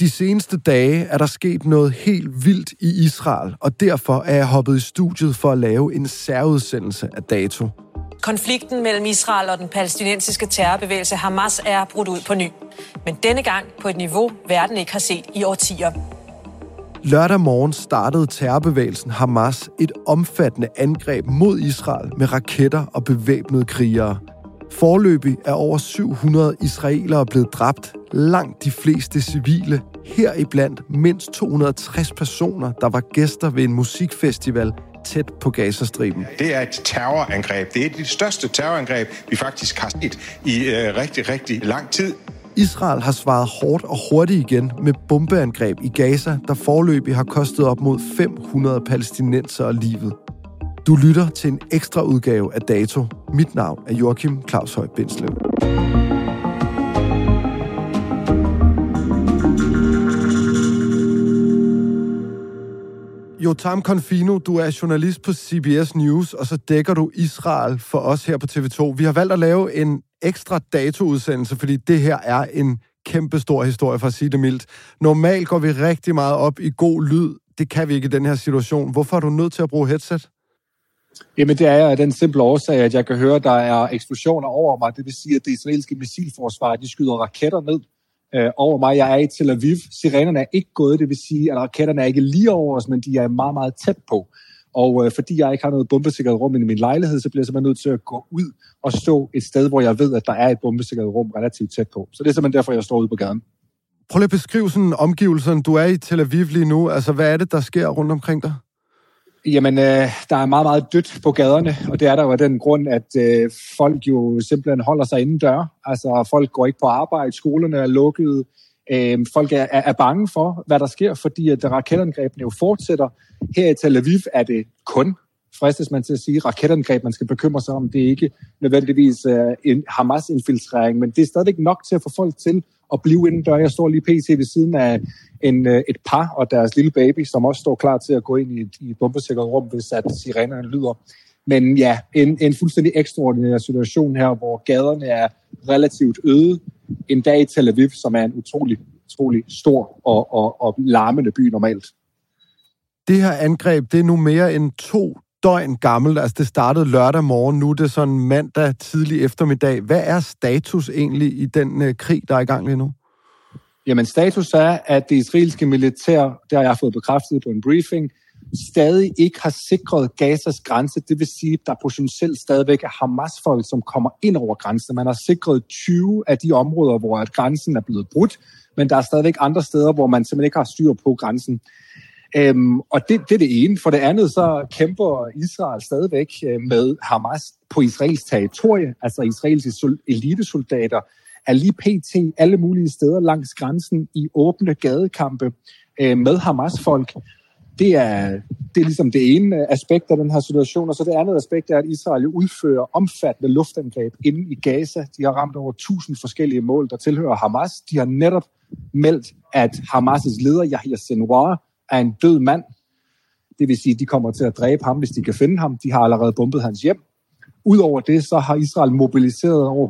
De seneste dage er der sket noget helt vildt i Israel, og derfor er jeg hoppet i studiet for at lave en særudsendelse af dato. Konflikten mellem Israel og den palæstinensiske terrorbevægelse Hamas er brudt ud på ny. Men denne gang på et niveau, verden ikke har set i årtier. Lørdag morgen startede terrorbevægelsen Hamas et omfattende angreb mod Israel med raketter og bevæbnede krigere. Forløbig er over 700 israelere blevet dræbt, langt de fleste civile, heriblandt mindst 260 personer, der var gæster ved en musikfestival tæt på Gazastriben. Det er et terrorangreb. Det er et af de største terrorangreb, vi faktisk har set i øh, rigtig, rigtig lang tid. Israel har svaret hårdt og hurtigt igen med bombeangreb i Gaza, der forløbig har kostet op mod 500 palæstinenser livet. Du lytter til en ekstra udgave af Dato. Mit navn er Joachim Claus Høj Bindslev. Jotam Confino, du er journalist på CBS News, og så dækker du Israel for os her på TV2. Vi har valgt at lave en ekstra datoudsendelse, fordi det her er en kæmpe stor historie, for at sige det mildt. Normalt går vi rigtig meget op i god lyd. Det kan vi ikke i den her situation. Hvorfor er du nødt til at bruge headset? Jamen det er jeg af den simple årsag, at jeg kan høre, at der er eksplosioner over mig. Det vil sige, at det israelske missilforsvar, de skyder raketter ned øh, over mig. Jeg er i Tel Aviv. Sirenerne er ikke gået, det vil sige, at raketterne er ikke lige over os, men de er meget, meget tæt på. Og øh, fordi jeg ikke har noget bombesikret rum i min lejlighed, så bliver jeg simpelthen nødt til at gå ud og stå et sted, hvor jeg ved, at der er et bombesikret rum relativt tæt på. Så det er simpelthen derfor, jeg står ude på gaden. Prøv lige at beskrive sådan omgivelserne. Du er i Tel Aviv lige nu. Altså, hvad er det, der sker rundt omkring dig? Jamen, øh, der er meget, meget dødt på gaderne, og det er der jo af den grund, at øh, folk jo simpelthen holder sig inden dør. Altså, folk går ikke på arbejde, skolerne er lukkede, øh, folk er, er, er bange for, hvad der sker, fordi at raketangrebene jo fortsætter. Her i Tel Aviv er det kun, fristes man til at sige, raketangreb, man skal bekymre sig om. Det er ikke nødvendigvis øh, en Hamas-infiltrering, men det er stadigvæk nok til at få folk til at blive indendør. Jeg står lige pt. ved siden af en, øh, et par og deres lille baby, som også står klar til at gå ind i et, i et bombesikret rum, hvis at sirenerne lyder. Men ja, en, en fuldstændig ekstraordinær situation her, hvor gaderne er relativt øde. En dag i Tel Aviv, som er en utrolig, utrolig stor og, og, og larmende by normalt. Det her angreb, det er nu mere end to døgn gammelt. Altså, det startede lørdag morgen, nu er det sådan mandag tidlig eftermiddag. Hvad er status egentlig i den øh, krig, der er i gang lige nu? Jamen, status er, at det israelske militær, det har jeg fået bekræftet på en briefing, stadig ikke har sikret Gazas grænse. Det vil sige, at der potentielt stadigvæk er Hamas-folk, som kommer ind over grænsen. Man har sikret 20 af de områder, hvor at grænsen er blevet brudt, men der er stadigvæk andre steder, hvor man simpelthen ikke har styr på grænsen. Øhm, og det, det er det ene. For det andet, så kæmper Israel stadigvæk øh, med Hamas på Israels territorie, altså israelske elitesoldater er lige pt. alle mulige steder langs grænsen i åbne gadekampe øh, med Hamas-folk. Det er, det er ligesom det ene aspekt af den her situation, og så det andet aspekt er, at Israel udfører omfattende luftangreb inde i Gaza. De har ramt over 1000 forskellige mål, der tilhører Hamas. De har netop meldt, at Hamas' leder, Yahya Sinwar, af en død mand. Det vil sige, at de kommer til at dræbe ham, hvis de kan finde ham. De har allerede bombet hans hjem. Udover det, så har Israel mobiliseret over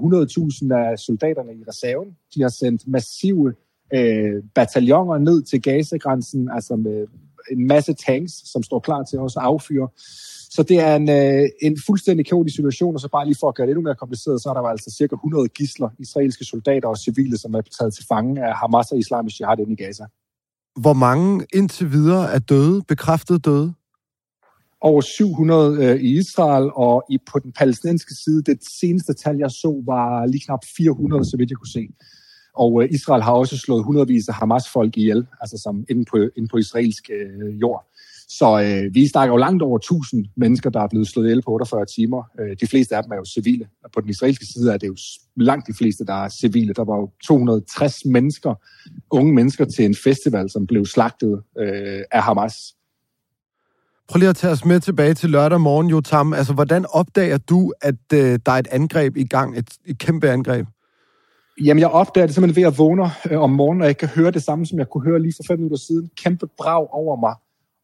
100.000 af soldaterne i reserven. De har sendt massive øh, bataljoner ned til Gaza-grænsen, altså med en masse tanks, som står klar til også at affyre. Så det er en, øh, en fuldstændig kaotisk situation, og så bare lige for at gøre det endnu mere kompliceret, så er der altså cirka 100 gisler, israelske soldater og civile, som er taget til fange af Hamas og islamisk jihad inde i Gaza. Hvor mange indtil videre er døde, bekræftet døde? Over 700 øh, i Israel, og i, på den palæstinensiske side, det seneste tal, jeg så, var lige knap 400, så vidt jeg kunne se. Og øh, Israel har også slået hundredvis af Hamas-folk ihjel, altså som inde på, inde på israelsk øh, jord. Så øh, vi snakker jo langt over 1000 mennesker, der er blevet slået ihjel på 48 timer. Øh, de fleste af dem er jo civile. Og på den israelske side er det jo langt de fleste, der er civile. Der var jo 260 mennesker, unge mennesker til en festival, som blev slagtet øh, af Hamas. Prøv lige at tage os med tilbage til lørdag morgen, Jotam. Altså, hvordan opdager du, at øh, der er et angreb i gang, et, et kæmpe angreb? Jamen, jeg opdager det simpelthen ved at vågne øh, om morgenen, og jeg kan høre det samme, som jeg kunne høre lige for fem minutter siden. Kæmpe brag over mig.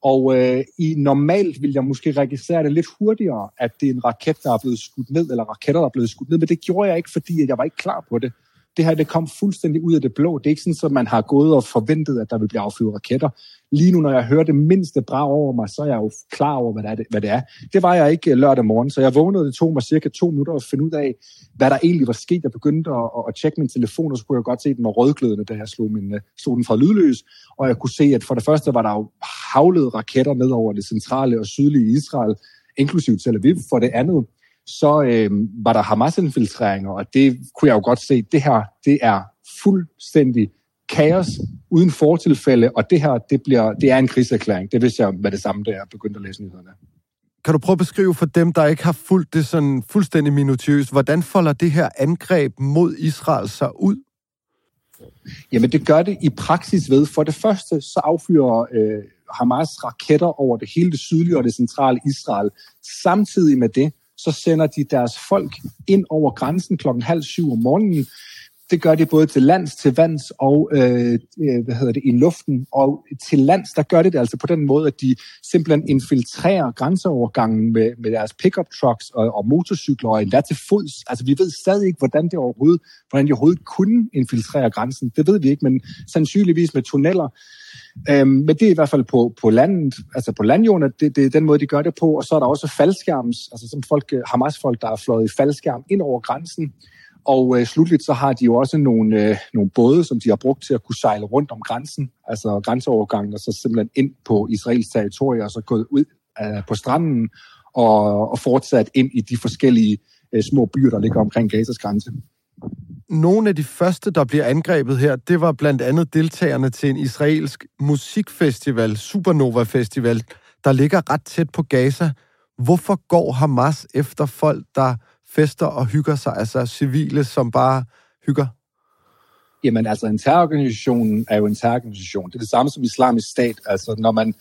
Og øh, i normalt vil jeg måske registrere det lidt hurtigere, at det er en raket, der er blevet skudt ned, eller raketter, der er blevet skudt ned, men det gjorde jeg ikke, fordi jeg var ikke klar på det det her det kom fuldstændig ud af det blå. Det er ikke sådan, at man har gået og forventet, at der vil blive affyret raketter. Lige nu, når jeg hører det mindste brag over mig, så er jeg jo klar over, hvad det er. Hvad det, er. det var jeg ikke øh, lørdag morgen, så jeg vågnede, det tog mig cirka to minutter at finde ud af, hvad der egentlig var sket. Jeg begyndte at, at tjekke min telefon, og så kunne jeg godt se, at den var rødglødende, da jeg slog, min, øh, slog den fra lydløs. Og jeg kunne se, at for det første var der jo havlede raketter ned over det centrale og sydlige Israel, inklusive Tel Aviv. For det andet, så øh, var der Hamas-infiltreringer, og det kunne jeg jo godt se, det her, det er fuldstændig kaos uden fortilfælde, og det her, det, bliver, det er en krigserklæring. Det vidste jeg med det samme, da jeg begyndte at læse nyhederne. Kan du prøve at beskrive for dem, der ikke har fulgt det sådan fuldstændig minutiøst, hvordan folder det her angreb mod Israel sig ud? Jamen det gør det i praksis ved, for det første så affyrer øh, Hamas raketter over det hele det sydlige og det centrale Israel. Samtidig med det, så sender de deres folk ind over grænsen klokken halv syv om morgenen. Det gør de både til lands, til vands og øh, øh, hvad hedder det, i luften. Og til lands, der gør de det altså på den måde, at de simpelthen infiltrerer grænseovergangen med, med deres pickup trucks og, og motorcykler og endda til fods. Altså vi ved stadig ikke, hvordan det overhovedet, hvordan de overhovedet kunne infiltrere grænsen. Det ved vi ikke, men sandsynligvis med tunneller. Øhm, men det er i hvert fald på, på landet, altså på landjorden, det, det er den måde, de gør det på. Og så er der også faldskærms, altså som folk, Hamas-folk, der er fløjet i faldskærm ind over grænsen. Og øh, slutligt så har de jo også nogle, øh, nogle både, som de har brugt til at kunne sejle rundt om grænsen, altså grænseovergangen, og så simpelthen ind på Israels territorie, og så gået ud øh, på stranden og, og fortsat ind i de forskellige øh, små byer, der ligger omkring Gazas grænse. Nogle af de første, der bliver angrebet her, det var blandt andet deltagerne til en israelsk musikfestival, Supernova Festival, der ligger ret tæt på Gaza. Hvorfor går Hamas efter folk, der fester og hygger sig, altså civile, som bare hygger? Jamen altså, en terrororganisation er jo en terrororganisation. Det er det samme som islamisk stat. Altså, når man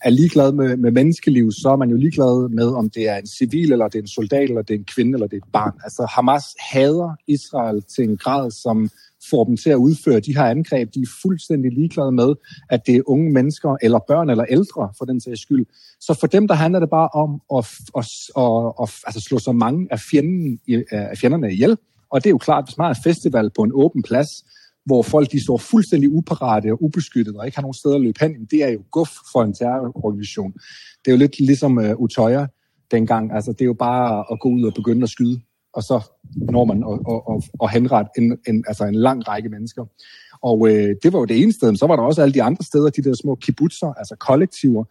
er ligeglad med, med menneskeliv, så er man jo ligeglad med, om det er en civil, eller det er en soldat, eller det er en kvinde, eller det er et barn. Altså Hamas hader Israel til en grad, som får dem til at udføre de her angreb. De er fuldstændig ligeglade med, at det er unge mennesker, eller børn, eller ældre, for den sags skyld. Så for dem, der handler det bare om at, at, at, at, altså slå så mange af, fjenden, af fjenderne ihjel. Og det er jo klart, hvis man har en festival på en åben plads, hvor folk de står fuldstændig uparate og ubeskyttet og ikke har nogen steder at løbe hen, det er jo guf for en terrororganisation. Det er jo lidt ligesom uh, Utøya dengang. Altså, det er jo bare at gå ud og begynde at skyde, og så når man at, og, og, og henrette en, en, altså en lang række mennesker. Og øh, det var jo det ene sted, men så var der også alle de andre steder, de der små kibbutzer, altså kollektiver,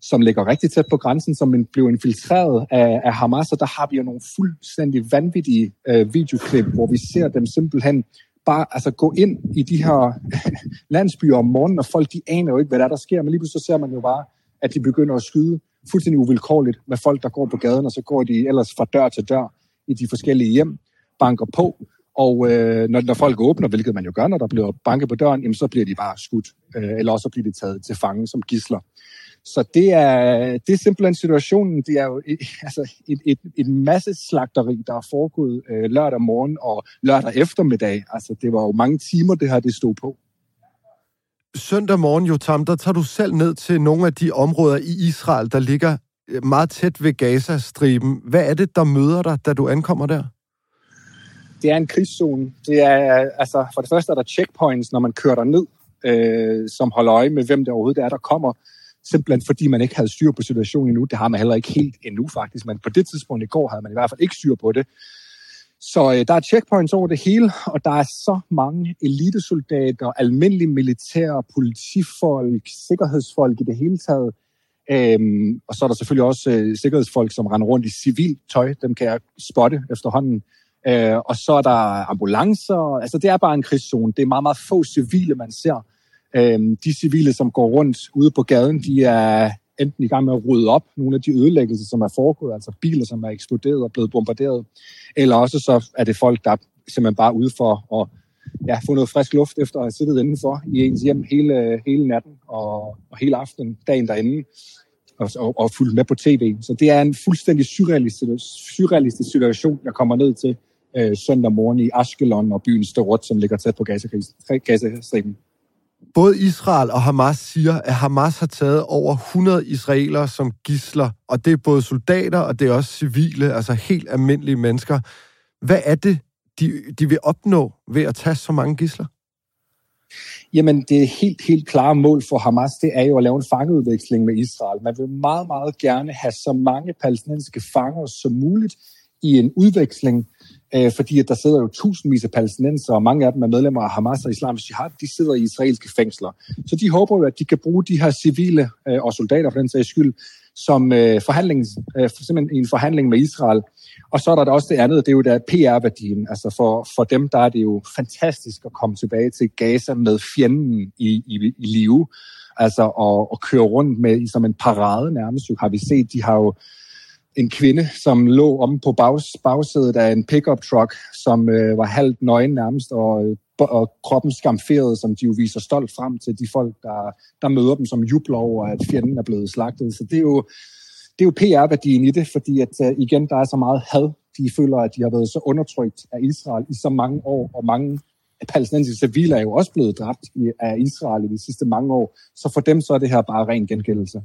som ligger rigtig tæt på grænsen, som blev infiltreret af, af Hamas, og der har vi jo nogle fuldstændig vanvittige øh, videoklip, hvor vi ser dem simpelthen bare altså, gå ind i de her landsbyer om morgenen, og folk de aner jo ikke, hvad der, er, der sker, men lige pludselig så ser man jo bare, at de begynder at skyde fuldstændig uvilkårligt med folk, der går på gaden, og så går de ellers fra dør til dør i de forskellige hjem, banker på, og øh, når, når folk åbner, hvilket man jo gør, når der bliver banket på døren, jamen, så bliver de bare skudt, øh, eller også bliver de taget til fange som gisler. Så det er, det er simpelthen situationen. Det er jo et, altså et, et, et masse slagteri, der er foregået øh, lørdag morgen og lørdag eftermiddag. Altså det var jo mange timer, det her det stod på. Søndag morgen, Jotam, der tager du selv ned til nogle af de områder i Israel, der ligger meget tæt ved Gaza-striben. Hvad er det, der møder dig, da du ankommer der? Det er en krigszone. Det er, altså, for det første er der checkpoints, når man kører der ned, øh, som holder øje med, hvem der overhovedet er, der kommer simpelthen fordi man ikke havde styr på situationen endnu. Det har man heller ikke helt endnu faktisk, men på det tidspunkt i går havde man i hvert fald ikke styr på det. Så øh, der er checkpoints over det hele, og der er så mange elitesoldater, almindelige militære, politifolk, sikkerhedsfolk i det hele taget. Øhm, og så er der selvfølgelig også øh, sikkerhedsfolk, som render rundt i civil tøj. Dem kan jeg spotte efterhånden. Øh, og så er der ambulancer. Altså, det er bare en krigszone. Det er meget, meget få civile, man ser. Øhm, de civile, som går rundt ude på gaden, de er enten i gang med at rydde op nogle af de ødelæggelser, som er foregået, altså biler, som er eksploderet og blevet bombarderet, eller også så er det folk, der simpelthen bare ude for at ja, få noget frisk luft efter at have siddet indenfor i ens hjem hele, hele natten og, og hele aftenen, dagen derinde, og, og, og fulgt med på tv. Så det er en fuldstændig surrealistisk, surrealistisk situation, jeg kommer ned til øh, søndag morgen i Ashkelon og byen Storot, som ligger tæt på Gaza-striben. Både Israel og Hamas siger, at Hamas har taget over 100 israelere som gisler, og det er både soldater, og det er også civile, altså helt almindelige mennesker. Hvad er det, de, de vil opnå ved at tage så mange gisler? Jamen, det helt, helt klare mål for Hamas, det er jo at lave en fangeudveksling med Israel. Man vil meget, meget gerne have så mange palæstinensiske fanger som muligt i en udveksling, øh, fordi at der sidder jo tusindvis af palæstinenser, og mange af dem er medlemmer af Hamas og Islamisk Jihad, de sidder i israelske fængsler. Så de håber jo, at de kan bruge de her civile øh, og soldater for den sags skyld, som øh, forhandling, øh, simpelthen en forhandling med Israel. Og så er der også det andet, det er jo der PR-værdien. Altså for, for dem, der er det jo fantastisk at komme tilbage til Gaza med fjenden i, i, i live. Altså at, at køre rundt med som en parade nærmest. Jo har vi set, de har jo en kvinde, som lå om på bags, bagsædet af en pickup truck, som øh, var halvt nøgen nærmest, og, øh, og kroppen skamferet, som de jo viser stolt frem til de folk, der, der møder dem, som jubler over, at fjenden er blevet slagtet. Så det er jo, det er jo PR-værdien i det, fordi at uh, igen, der er så meget had. De føler, at de har været så undertrykt af Israel i så mange år, og mange palæstinensiske civile er jo også blevet dræbt af Israel i de sidste mange år. Så for dem så er det her bare ren gengældelse.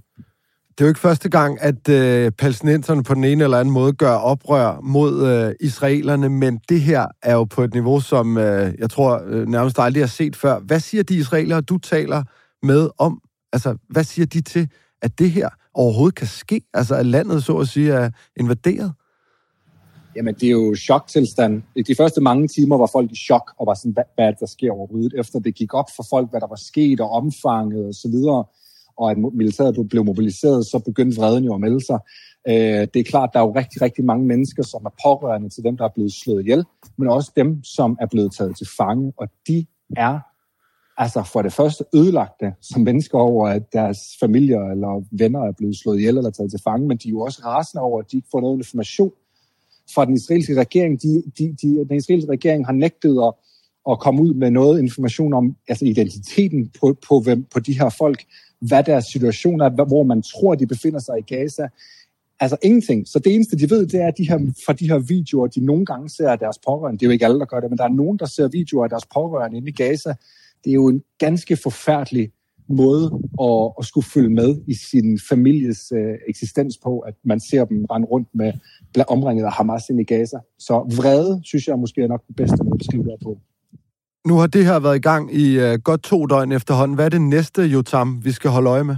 Det er jo ikke første gang, at øh, palæstinenserne på den ene eller anden måde gør oprør mod øh, israelerne, men det her er jo på et niveau, som øh, jeg tror øh, nærmest aldrig har set før. Hvad siger de israelere, du taler med om? Altså, hvad siger de til, at det her overhovedet kan ske? Altså, at landet, så at sige, er invaderet? Jamen, det er jo choktilstand. I de første mange timer var folk i chok, og var sådan, hvad, hvad der sker overhovedet? Efter det gik op for folk, hvad der var sket, og omfanget og så videre, og at militæret blev mobiliseret, så begyndte vreden jo at melde sig. Øh, det er klart, der er jo rigtig, rigtig mange mennesker, som er pårørende til dem, der er blevet slået ihjel, men også dem, som er blevet taget til fange, og de er altså for det første ødelagte som mennesker over, at deres familier eller venner er blevet slået ihjel eller taget til fange, men de er jo også rasende over, at de ikke får noget information fra den israelske regering. De, de, de, den israelske regering har nægtet at, at komme ud med noget information om altså identiteten på, på, hvem, på de her folk, hvad deres situation er, hvor man tror, de befinder sig i Gaza. Altså ingenting. Så det eneste, de ved, det er at de her, fra de her videoer, de nogle gange ser af deres pårørende. Det er jo ikke alle, der gør det, men der er nogen, der ser videoer af deres pårørende inde i Gaza, det er jo en ganske forfærdelig måde at, at skulle følge med i sin families øh, eksistens på, at man ser dem rende rundt med omringet af Hamas ind i Gaza. Så vrede, synes jeg måske er nok den bedste måde at beskrive det på. Nu har det her været i gang i øh, godt to døgn efterhånden. Hvad er det næste, Jotam, vi skal holde øje med?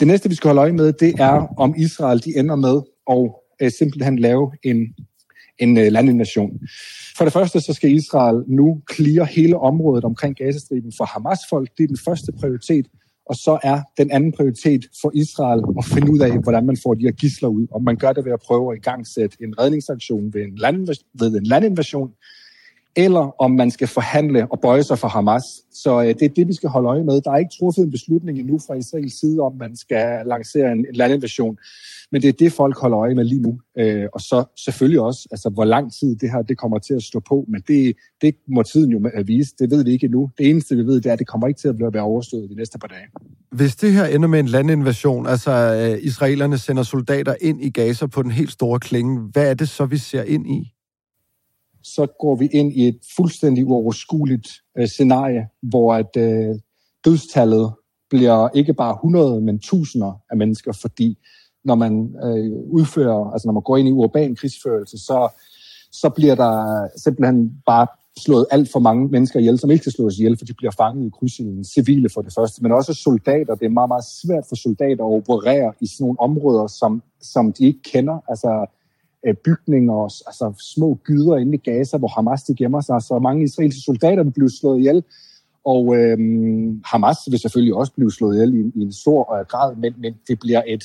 Det næste, vi skal holde øje med, det er, om Israel de ender med at øh, simpelthen lave en en øh, landinvasion. For det første så skal Israel nu clear hele området omkring Gazastriben for Hamas-folk. Det er den første prioritet. Og så er den anden prioritet for Israel at finde ud af, hvordan man får de her gisler ud. Om man gør det ved at prøve at igangsætte en redningsaktion ved en, landinvasion, ved en landinvasion, eller om man skal forhandle og bøje sig for Hamas. Så øh, det er det, vi skal holde øje med. Der er ikke truffet en beslutning endnu fra Israels side, om man skal lancere en, en landinvasion. Men det er det, folk holder øje med lige nu. Øh, og så selvfølgelig også, altså, hvor lang tid det her det kommer til at stå på. Men det, det må tiden jo øh, vise. Det ved vi ikke endnu. Det eneste, vi ved, det er, at det kommer ikke til at blive overstået de næste par dage. Hvis det her ender med en landinvasion, altså øh, israelerne sender soldater ind i Gaza på den helt store klinge, hvad er det så, vi ser ind i? Så går vi ind i et fuldstændig uoverskueligt øh, scenarie, hvor at øh, dødstallet bliver ikke bare 100, men tusinder af mennesker, fordi når man øh, udfører, altså når man går ind i urban krigsførelse, så, så bliver der simpelthen bare slået alt for mange mennesker ihjel, som ikke skal slås ihjel, for de bliver fanget i krydsilden. Civile for det første, men også soldater. Det er meget, meget svært for soldater at operere i sådan nogle områder, som, som de ikke kender. Altså bygninger, altså små gyder inde i Gaza, hvor Hamas de gemmer sig. Så mange israelske soldater blive slået ihjel. Og øhm, Hamas vil selvfølgelig også blive slået ihjel i, i en stor grad, men, men det bliver et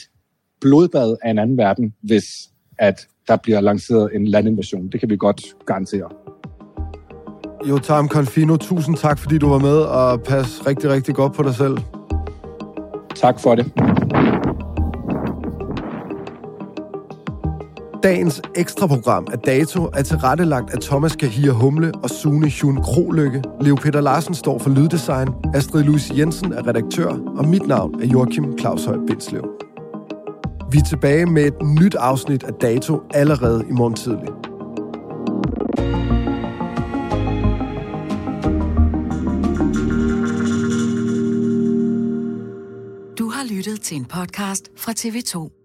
blodbad af en anden verden, hvis at der bliver lanceret en landinvasion. Det kan vi godt garantere. Jo, Tam Confino, tusind tak, fordi du var med, og pas rigtig, rigtig godt på dig selv. Tak for det. Dagens ekstra program af Dato er tilrettelagt af Thomas Kahir Humle og Sune Hjun Krolykke. Leo Peter Larsen står for lyddesign, Astrid Louise Jensen er redaktør, og mit navn er Joachim Claus Høj Bindslev. Vi er tilbage med et nyt afsnit af Dato allerede i morgen tidlig. Du har lyttet til en podcast fra TV2.